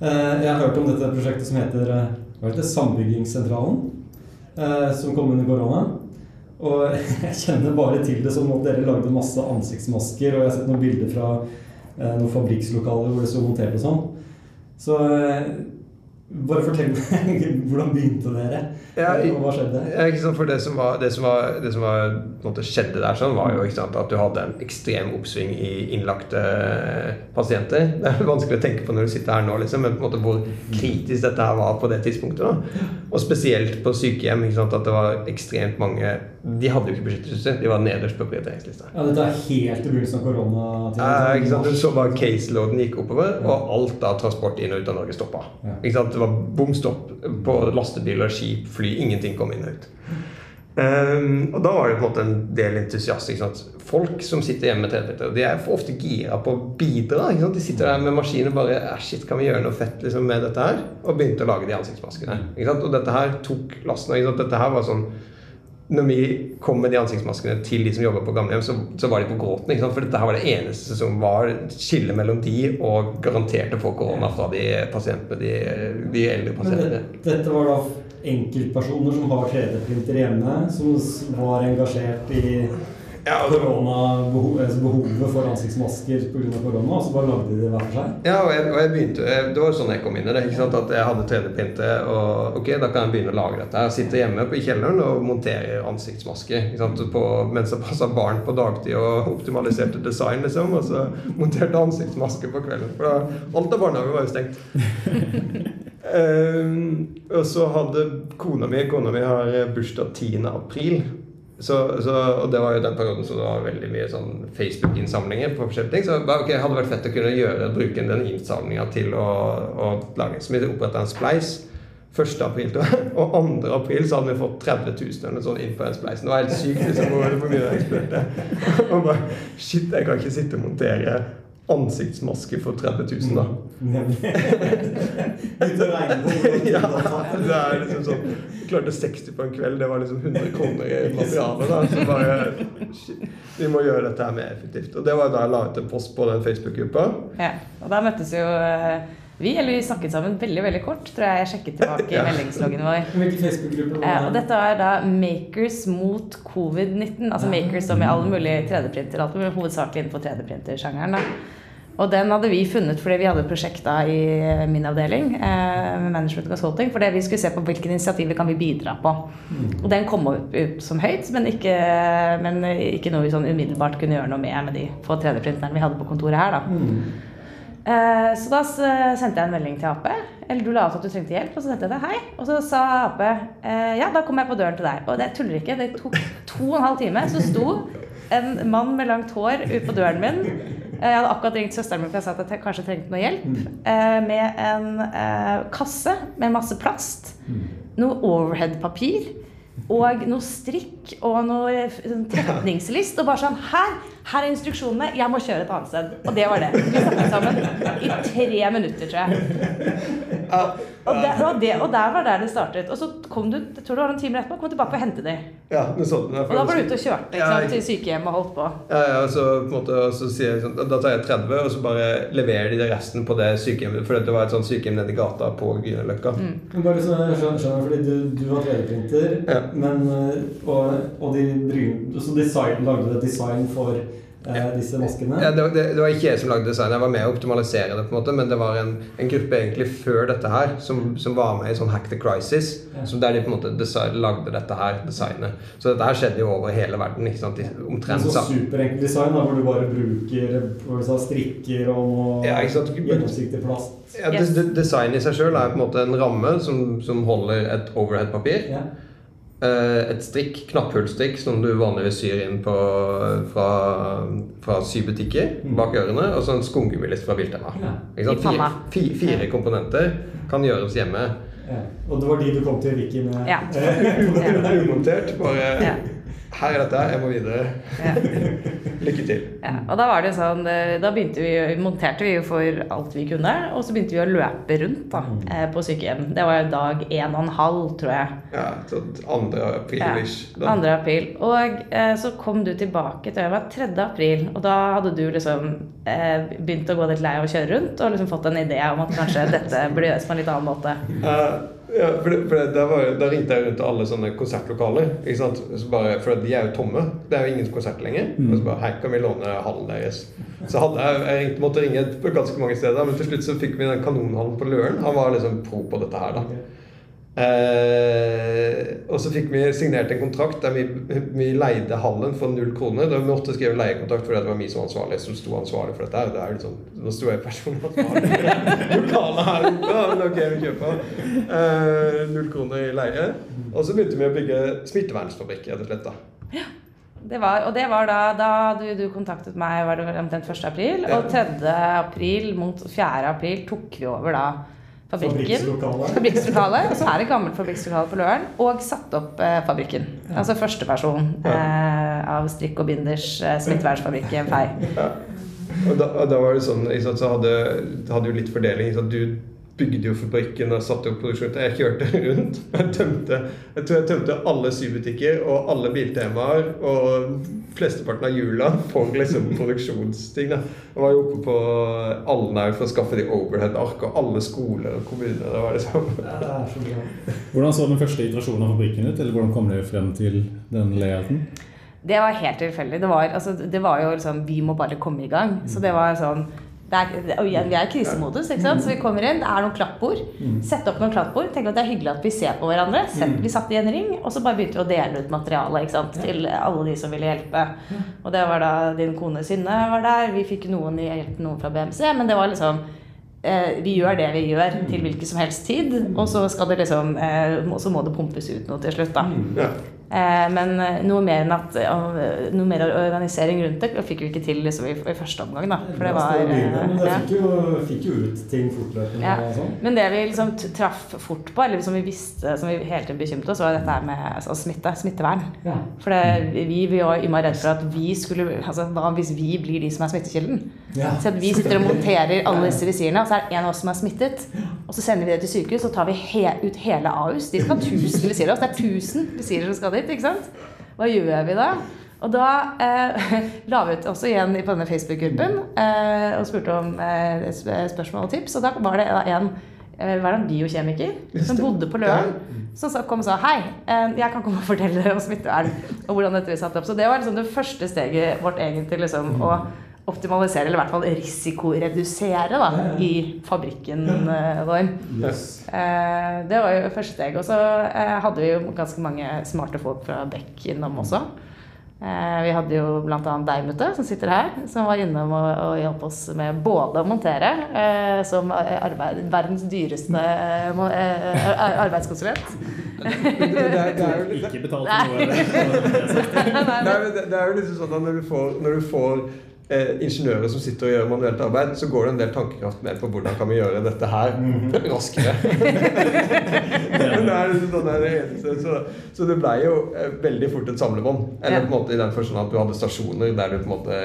Eh, jeg har hørt om dette prosjektet som heter eh, heter Sambyggingssentralen, eh, som kom under korona. Og jeg kjenner bare til det som at dere lagde masse ansiktsmasker, og jeg har sett noen bilder fra noen fabrikklokaler hvor det sto montert og sånn. Så bare fortell meg, hvordan begynte dere? Ja, og hva skjedde? Ja, sant? For det som, var, det som, var, det som var, måte skjedde der, sånn, var jo sant, at du hadde en ekstrem oppsving i innlagte pasienter. Det er vanskelig å tenke på når du sitter her nå, liksom, men på en måte hvor kritisk dette her var på det tidspunktet. Da. Og spesielt på sykehjem. Ikke sant, at det var ekstremt mange De hadde jo ikke beskyttelsesutstyr. De var nederst på prioriteringslista. Ja, dette er helt i begynnelsen av koronatiden. Ja, ikke sant? Du så bare caseloaden gikk oppover, og alt av transport inn og ut av Norge stoppa. Ja. Ikke sant? Det var bom stopp på lastebiler, skip, fly. Ingenting kom inn og ut. Um, og da var det på en måte en del entusiast. Folk som sitter hjemme med 3D-printer, de er for ofte gira på å bidra. De sitter der med maskiner og bare «Ah, Shit, kan vi gjøre noe fett liksom, med dette her? Og begynte å lage de ansiktsmaskene. Og dette her tok lasten. Dette her var sånn når vi kom med de ansiktsmaskene til de som jobba på gamlehjem, så, så var de på gråten. For dette her var det eneste som var skille mellom de og garanterte få korona fra de pasientene, de, de eldre pasientene. det, dette var da enkeltpersoner som har 3D-printer hjemme, som var engasjert i Ja, altså behovet for ansiktsmasker pga. korona, og så bare lagde de det hver for seg. Ja, og jeg, og jeg begynte, jeg, Det var jo sånn jeg kom inn i det. ikke sant? At jeg hadde 3D-printer, og ok, da kan jeg begynne å lage dette. Jeg sitter hjemme på kjelleren og monterer ansiktsmasker ikke sant? På, mens jeg passa barn på dagtid og optimaliserte design, liksom. Og så monterte ansiktsmasker på kvelden. For da, alt av barnehage var jo stengt. um, og så hadde kona mi Kona mi har bursdag 10. april. Så, så, og det var jo den perioden som det var veldig mye sånn Facebook-innsamlinger på forskjellige ting. Så bare, ok, det hadde vært fett å kunne gjøre, bruke den innsamlinga til å, å lage Så vi oppretta en spleis. 1. april. Og 2. april så hadde vi fått 30 000 eller sånn inn på den spleisen. Det var helt sykt liksom, hvor mye det. Og bare Shit, jeg kan ikke sitte og montere ansiktsmaske for 30 000, da. Regne ja, det er liksom sånn klarte 60 på en kveld. Det var liksom 100 kroner i materialet. da Så bare shit, Vi må gjøre dette her mer effektivt. Og det var da jeg la ut en post på den Facebook-gruppa. Ja, og da møttes jo eh, vi, eller vi snakket sammen veldig veldig kort, tror jeg jeg sjekket tilbake i Ja. meldingsloggen vår. Eh, og dette er da Makers mot covid-19. Altså Makers som i alle mulige 3D-printer, alt men hovedsakelig innenfor 3D-printersjangeren. da. Og den hadde vi funnet fordi vi hadde et prosjekt da i min avdeling eh, med Management Consulting. Fordi vi skulle se på hvilke initiativer kan vi bidra på. Og den kom opp, opp som høyt, men ikke, men ikke noe vi sånn umiddelbart kunne gjøre noe med med de få 3D-printerne vi hadde på kontoret her. da. Eh, Så da s- sendte jeg en melding til Ap. Eller du la ut at du trengte hjelp, og så sendte jeg det hei. Og så sa Ap eh, ja, da kommer jeg på døren til deg. Og det tuller ikke. Det tok to og en halv time. Så sto en mann med langt hår ute på døren min. Eh, Jeg hadde akkurat ringt søsteren min for jeg sa at jeg kanskje trengte noe hjelp. eh, Med en eh, kasse med masse plast. Noe overhead-papir. Og noe strikk og noe eh, sånn tretningslist. Og bare sånn Her! Her er instruksjonene. Jeg må kjøre et annet sted. Og det var det. Vi snakket sammen i tre minutter, tror jeg. Og, der, og, det, og der var der det startet. Og så kom du jeg tror det var noen timer etterpå, kom du tilbake og hentet dem. Ja. Og da var du ute og kjørte ikke Ja, sant, til sykehjem og holdt på. Ja, ja, og så, på en måte, og så sier jeg sånn, Da tar jeg 30, og så bare leverer de det resten på det sykehjemmet. For det var et sånt sykehjem nedi gata på Grünerløkka. Mm. Bare sånn, jeg skjønner, skjønner fordi du, du var 3D-printer, Ja. men eh, og, og de så design, lagde du et design for disse maskene? Ja, det, var- det, det var ikke jeg som lagde designet, jeg var med å optimalisere det. på en måte Men det var en, en gruppe egentlig før dette her som, som var med i sånn Hack the Crisis. Ja. Som der de på en måte design, lagde dette her designet. Så dette her skjedde jo over hele verden. ikke sant? I- Omtrent sånn Superenkelt superenkel design da, hvor du bare bruker hvor du sa, strikker og noe Ja, gjennomsiktig plast. Ja, Yes. design i seg sjøl er på en måte en ramme som, som holder et overhead-papir. Ja. Eh, et strikk, knapphullstrikk, som du vanligvis syr inn på, fra, fra sybutikker Mm. bak ørene, og så en skumgummilist fra Biltema. Ja. Ikke sant? I. Fire, fire komponenter kan gjøres hjemme. Ja. Og det var de du kom til Vicky med? Ja. Eh, Umontert. Bare Ja. Her er dette, jeg må videre. Ja. Lykke til. Ja, og da var det sånn eh, Da begynte vi, monterte vi jo for alt vi kunne, og så begynte vi å løpe rundt da, eh, på sykehjem. Det var jo dag en og en halv, tror jeg. Ja, så 2. april-ish. Ja, da. 2. april. Og eh, så kom du tilbake til det var 3. april, og da hadde du liksom eh, begynt å gå litt lei av å kjøre rundt og liksom fått en idé om at kanskje dette burde gjøres på en litt annen måte. Eh, ja, for det, for det, var, da ringte jeg rundt til alle sånne konsertlokaler. Ikke sant? Bare, for de er jo tomme. Det er jo ingen konsert lenger. Og så bare Hei, kan vi låne hallen deres? Så hadde jeg, jeg ringte, måtte ringe på ganske mange steder, men til slutt så fikk vi den kanonhallen på Løren. Han var liksom pro på dette her, da. Eh, og så fikk vi signert en kontrakt der vi, vi leide hallen for null kroner. Da vi måtte skrive leiekontrakt fordi det var vi som var ansvarlig, som sto ansvarlig for dette. her. Det er liksom, nå sto jeg personlig ansvarlig. Lokalet her oppe, ja, men ok, vi kjøper. Eh, null kroner i leie. Og så begynte vi å bygge smittevernfabrikk, rett og slett. da. Det var, og det var da, da du, du kontaktet meg var det omtrent 1. april, og 3. april mot 4. april tok vi over da fabrikken. Fabrikkslokalet. Og så er det gammelt fabrikkslokale på Løren. Og satt opp eh, fabrikken. Altså førsteperson eh, av Strikk og Binders eh, smittevernfabrikk Fei. Ja. Og da, og da var det sånn, så hadde, hadde jo litt fordeling. Så Du bygde jo fabrikken og satte opp produksjonen. Jeg kjørte rundt. Jeg tømte, jeg tror jeg tømte alle sybutikker og alle biltemaer og flesteparten av hjula for liksom produksjonsting. da. Jeg var jo oppe på Alnhaug for å skaffe de overhead-ark og alle skoler og kommuner. Det var liksom Ja. Hvordan så den første iterasjonen av fabrikken ut? Eller hvordan kom dere frem til den layouten? Det var helt tilfeldig. Det var, altså, det var jo liksom Vi må bare komme i gang. Så det var sånn er, og igjen, vi er i krisemodus, ikke sant? så vi kommer inn, det er noen klappbord. Sette opp noen klappbord. Tenk at det er hyggelig at vi ser på hverandre. Sett, vi satt i en ring, og så bare begynte vi å dele ut materiale ikke sant? til alle de som ville hjelpe. Og det var da din kone Synne var der. Vi fikk noen hjelp noen fra BMC, men det var liksom eh, vi gjør det vi gjør til hvilken som helst tid, og så skal det liksom eh, må- så må det pumpes ut noe til slutt, da. Eh, men eh, noe mer, enn at, eh, noe mer organisering rundt det fikk vi ikke til liksom, i, i første omgang. Da. For det var, Men dere fikk jo, fikk jo ut ting fortløpende Ja. og sånn. Men det vi liksom traff fort på, eller som vi visste, som vi hele tiden bekymret oss, var dette her med altså, smitte. Smittevern. Ja. For det, vi, vi var immer redd for at vi skulle altså, Hva hvis vi blir de som er smittekilden? Ja. Så at vi sitter og monterer alle disse visirene, og så er det en av oss som er smittet. Og så sender vi det til sykehus, og tar vi he ut hele Ahus. De skal ha 1000 visirer. Det er 1000 visirer som skal dit. ikke sant? Hva gjør vi da? Og da eh, la vi ut også igjen på denne Facebook-gruppen eh, og spurte om eh, spørsmål og tips. Og da var det en hva var det en biokjemiker som bodde på Løren, som kom og sa hei, eh, jeg kan komme og fortelle dere om smittevern og hvordan dette vi satte opp. Så det var liksom det første steget vårt egentlig liksom å optimalisere, eller i hvert fall risikoredusere da, i fabrikken eh, vår. Yes. Eh, det var jo første steg. Og så eh, hadde vi jo ganske mange smarte folk fra Beck innom også. Eh, vi hadde jo bl.a. deg, Mutte, som sitter her, som var innom og, og hjalp oss med både å montere, eh, som arbeid, verdens dyreste arbeidskonsulent. Ikke betalt for noe. Nei, men det, det er jo liksom sånn at når du får, når du får eh, ingeniører som sitter og gjør manuelt arbeid, så går det en del tankekraft med på hvordan kan vi gjøre dette her raskere. Men det er liksom sånn der så, så det ble jo eh, veldig fort et samlebånd. Eller på en måte i den forstand at du hadde stasjoner der du på en måte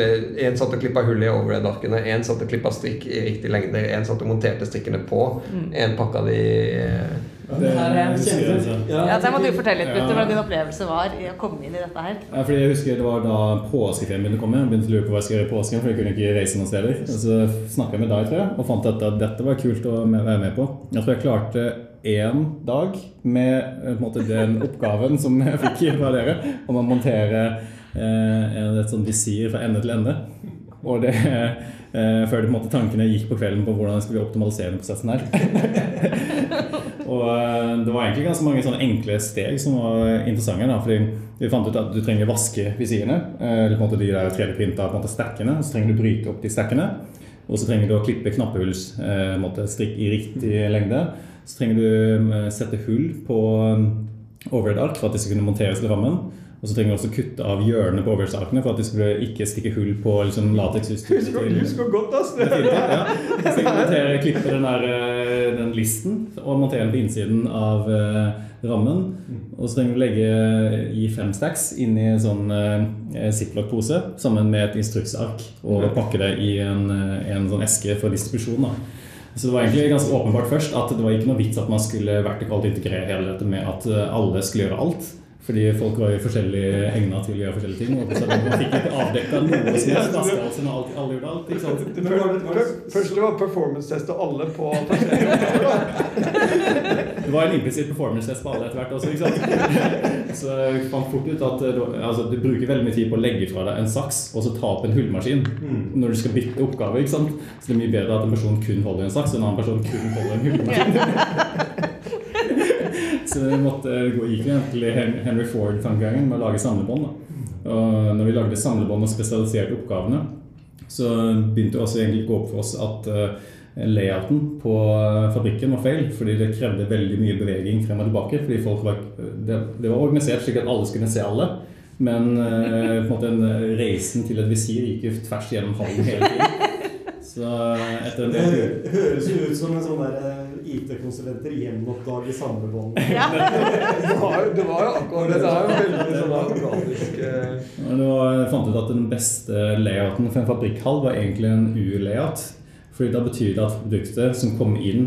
Én En satt og klippa hull i overhead-arkene, en satt og klippa strikk i riktig lengde, en satt og monterte strikkene på, en pakka de eh, det her er også. Ja, så jeg må du fortelle litt Ja. hva hvordan din opplevelse var i å komme inn i dette her. Ja, fordi jeg husker Det var da påskeferien begynte å komme. Jeg begynte å lure på hva jeg skulle gjøre i påsken, for jeg kunne ikke reise noen steder. Så snakka jeg med deg, tror jeg, og fant at dette var kult å være med på. Jeg tror jeg klarte én dag med eh, måte, den oppgaven som jeg fikk fra dere, om å montere eh, et sånt visir fra ende til ende. Og det eh, før det, måte, tankene gikk på kvelden på hvordan skal vi optimalisere den prosessen her. Og eh, det var egentlig ganske mange sånne enkle steg som var interessante. Da, fordi vi fant ut at du trenger vaske visirene. eh, Eller på en måte de der 3D-printa på en måte stackene. Så trenger du bryte opp de stackene. Og så trenger du å klippe knappehuls eh, måte strikk i riktig lengde. Så trenger du eh, sette hull på overhead-ark for at skal kunne monteres til rammen. Og så trenger vi også kutte av hjørnene på oversakene for at de skulle ikke stikke hull på liksom, lateksutstyret. Husk du husker godt, ass! Ja. Så jeg montere, klippe den, der, eh, den listen og montere den på innsiden av eh, rammen. Og så trenger vi legge i fem stacks inn i en sånn eh, ziplock-pose sammen med et instruksark og pakke det i en, eh, en sånn eske for distribusjon. da. Så det var egentlig ganske åpenbart først at det var ikke noe vits at man skulle vertikalt integrere hele dette med at eh, alle skulle gjøre alt. Fordi folk var jo forskjellig egna til å gjøre forskjellige ting. Og så man fikk ikke avdekka noe som helst flaskehalser når alt- alle gjorde alt. ikke sant? Først det var performance-test og alle på Det var en implisitt performance-test på alle etter hvert også. ikke sant? Så jeg fant fort ut at eh, altså, du bruker veldig mye tid på å legge fra deg en saks og så ta opp en hullmaskin når du skal bytte oppgave. ikke sant? Så det er mye bedre at en person kun holder en saks, og en annen person kun holder en hullmaskin. Så vi måtte gå gikk egentlig Henry Ford-tankegangen med å lage samlebånd. Og når vi lagde samlebånd og spesialiserte oppgavene, så begynte det også egentlig å gå opp for oss at eh, layouten på fabrikken var feil. Fordi det krevde veldig mye beveging frem og tilbake. fordi folk var, det, det var organisert slik at alle skulle se alle. Men eh, på en måte en reisen til et visir gikk jo tvers gjennom hallen hele tiden. Så etter en det høres jo ut som en sånn der eh, IT-konsulenter gjenoppdager samlebånd. Ja. Det var, det var jo akkurat det. var er jo veldig sånn organisk eh, jeg fant ut at den beste layouten for en fabrikkhall var egentlig en U-layout. Fordi da betyr det at produktet som kommer inn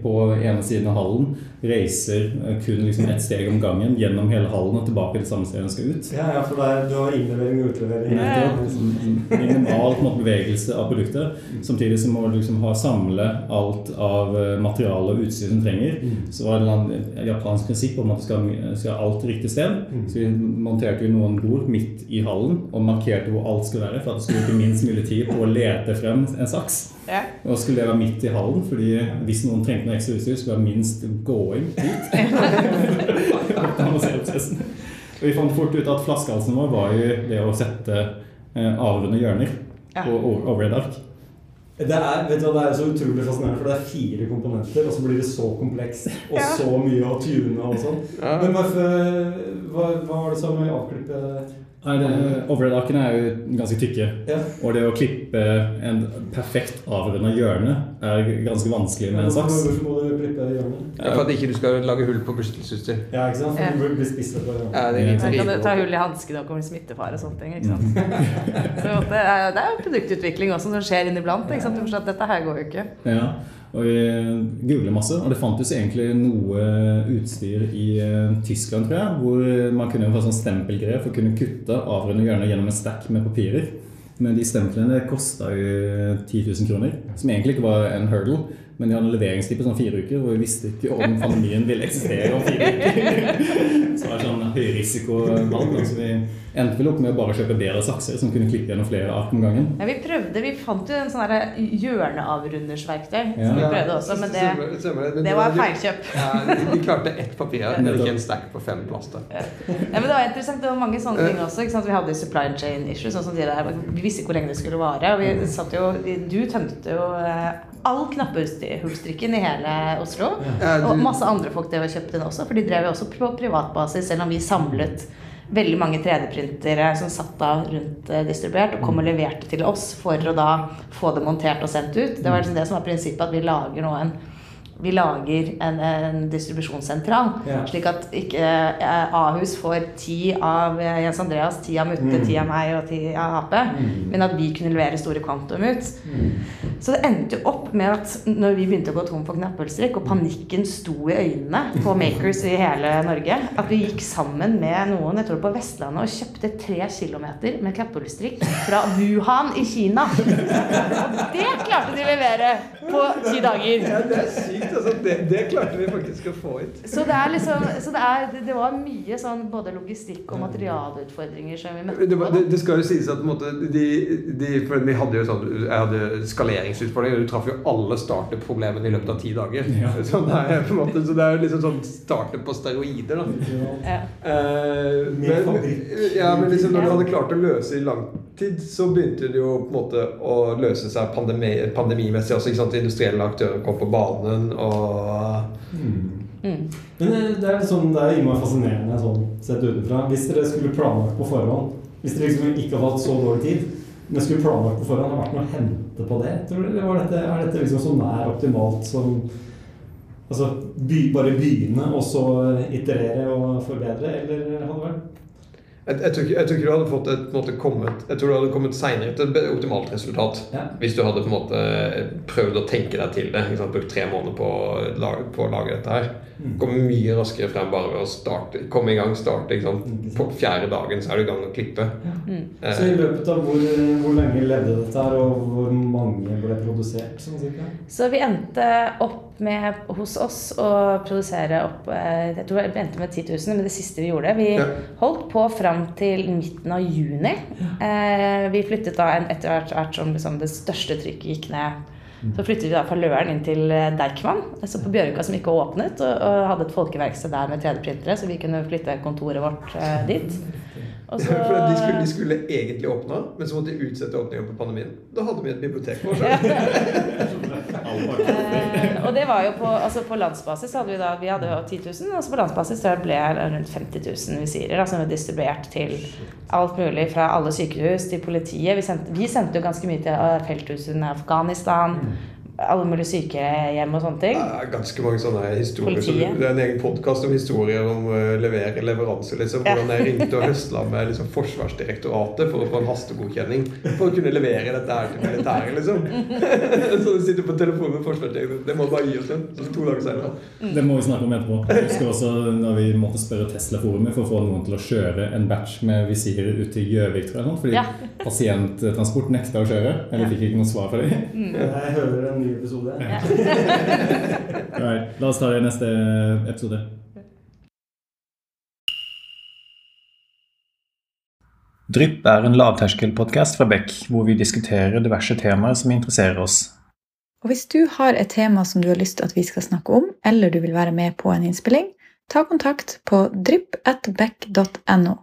på ene siden av hallen, reiser eh, kun liksom ett steg om gangen gjennom hele hallen og tilbake til samme sted den skal ut. Ja, ja, for det er, du har innlevering og utlevering. Ja, ja. Nettopp. Minimal måte, bevegelse av produktet. Samtidig så må du liksom ha samle alt av eh, materiale og utstyr som trenger. Så var det et japansk prinsipp om at du skal, skal ha alt riktig sted. Så vi monterte vi noen bord midt i hallen og markerte hvor alt skulle være, for at det skulle bruke minst mulig tid på å lete frem en saks. Ja. Og skulle det være midt i hallen, fordi hvis noen trengte noe ekstra utstyr, skulle det være minst gåing dit. Og vi fant fort ut at flaskehalsen vår var jo det å sette eh, avrunde hjørner Ja. på o- overhead-ark. Det er, vet du, hva, det er så utrolig fascinerende, for det er fire komponenter, og så blir det så komplekst og så mye å tune og sånn. Ja. Men hva, hva var det som med avklippe Nei, det- Overhead-akene er jo ganske tykke. Ja. Og det å klippe en perfekt avrunda hjørne er ganske vanskelig med en saks. hvorfor må du klippe hjørnet? Ja, For at ikke du skal lage hull på beskyttelsesutstyr. Ja, ikke sant? For du blir- spisset på. Ja, det er litt kan du ta hull i hanskene og kommer smittefare og sånne ting. ikke sant? Så det er, det er jo produktutvikling også som skjer inniblant. ikke sant? Du forstår at dette her går jo ikke. Ja, og vi googlet masse, og det fantes egentlig noe utstyr i eh, Tyskland, tror jeg, hvor man kunne få sånn stempelgreier for å kunne kutte avrunde hjørner gjennom en stack med papirer. Men de stemplene kosta jo 10 000 kroner, som egentlig ikke var en hurdle. Men de hadde en leveringstid på sånn fire uker, og vi visste ikke om pandemien ville eksistere om fire uker. Så det var sånn høyrisikovalg. Altså vi endte vel opp med å bare kjøpe bedre sakser som kunne klippe gjennom flere ark om gangen. Ja, vi prøvde, vi fant jo en sånn derre hjørneavrundersverktøy Ja. som vi prøvde også, men det, Stemmer- stemmer Men det var feilkjøp. Ja, de klarte ett papir men ikke en stack på fem plaster. Ja, men Det var interessant, det var mange sånne ting også. Ikke sant? Vi hadde supply chain issues. Sånn som de der, vi visste ikke hvor lenge det skulle vare. Og vi satt jo, du tømte jo all all knappehullstrikken i hele Oslo. Ja, du- Og masse andre folk drev og kjøpte den også, for de drev jo også på privatbasis, selv om vi samlet veldig mange 3D-printere som satt da rundt eh, distribuert og kom og leverte til oss for å da få det montert og sendt ut. Det var liksom det som var prinsippet, at vi lager nå en vi lager en, en distribusjonssentral, Ja. slik at ikke eh, Ahus får ti av eh, Jens Andreas, ti av Mutte, Mm. ti av meg og ti av Ap, men at vi kunne levere store kvantum ut. Så det endte jo opp med at når vi begynte å gå tom for knapphullstrikk, og panikken sto i øynene på makers i hele Norge, at vi gikk sammen med noen jeg tror på Vestlandet og kjøpte tre kilometer med knapphullstrikk fra Wuhan i Kina. Og det klarte de å levere på ti dager. Ja, det er sykt. Altså, det, det klarte vi faktisk å få ut. Så det er liksom Så det, er, det, det var mye sånn både logistikk og materialutfordringer som vi møtte Det, på. var- det, det skal jo sies at på en måte, de, de, for vi hadde jo sånn, Jeg hadde skaleringsutfordringer. Du traff jo alle startup-problemene i løpet av ti dager. Ja. Så, det er, på en måte, så det er jo liksom sånn startup på steroider. da Ja. Eh, men, ja, men liksom når du hadde klart å løse i lang tid, så begynte det jo på en måte å løse seg pandemi, pandemimessig også. ikke sant? Industrielle aktører kom på banen. Og Mm. Men eh, det er liksom, det er innmari fascinerende sånn sett utenfra. Hvis dere skulle planlagt på forhånd, hvis dere liksom ikke hadde hatt så dårlig tid, men skulle planlagt på forhånd, har vært noe å hente på det? Tror dere? Var dette, er dette liksom så nær optimalt som Altså by, bare begynne, og så iterere og forbedre, eller hadde det vært Jeg, jeg, tror ikke, jeg tror ikke du hadde fått et, måte, kommet Jeg tror du hadde kommet seinere til et optimalt resultat. Ja. Hvis du hadde på en måte prøvd å tenke deg til det. Ikke sant? Brukt tre måneder på, å lage- på å lage dette her. Mm. Kom mye raskere frem bare ved å starte, komme i gang. starte ikke sant? På fjerde dagen så er du i gang med å klippe. Mm. Eh, Så i løpet av hvor, hvor lenge levde dette her, og hvor mange ble produsert? sånn? Så vi endte opp med hos oss å produsere opp eh, Jeg tror vi endte med 10 000, men det siste vi gjorde Vi Ja. holdt på fram til midten av juni. Eh, vi flyttet da en- etter hvert, som liksom det største trykket gikk ned. Så flyttet vi da fra Løren inn til eh, Deichman, altså på Bjørvika som ikke åpnet, og, og hadde et folkeverksted der med 3D-printere, så vi kunne flytte kontoret vårt eh, dit. Og så, For de skulle, de skulle egentlig åpne, men så måtte de utsette åpningen på pandemien. Da hadde vi et bibliotek selv. Eh, og det var jo på, altså på landsbasis hadde vi da Vi hadde jo 10 000, og så på landsbasis så ble det rundt 50 000 visirer da, som var distribuert til alt mulig fra alle sykehus til politiet. Vi sendte, vi sendte jo ganske mye til eh, felthusene i Afghanistan, alle mulige sykehjem og sånne ting. Det er ganske mange sånne historier. Så Politiet. det er en egen podkast om historier om å levere leveranse. Liksom, hvordan jeg ringte og høsla med liksom, Forsvarsdirektoratet for å få en hastegodkjenning for å kunne levere dette her til militæret. Liksom. så du sitter på telefonen med Forsvarsdirektoratet. Det må bare gi oss den. To dager senere. Det må vi snakke om etterpå. Jeg husker også da vi måtte spørre Tesla-forumet for å få noen til å kjøre en batch med visirer ut til Gjøvik, tror jeg. Fordi Ja. pasienttransport nekta å kjøre. Eller fikk ikke noe svar fra dem. Jeg hører en ny episode. Right, la oss ta det i neste episode. Drypp er en lavterskelpodkast fra Beck, hvor vi diskuterer diverse temaer som interesserer oss. Og hvis du har et tema som du har lyst til at vi skal snakke om, eller du vil være med på en innspilling, ta kontakt på drypp.beck.no.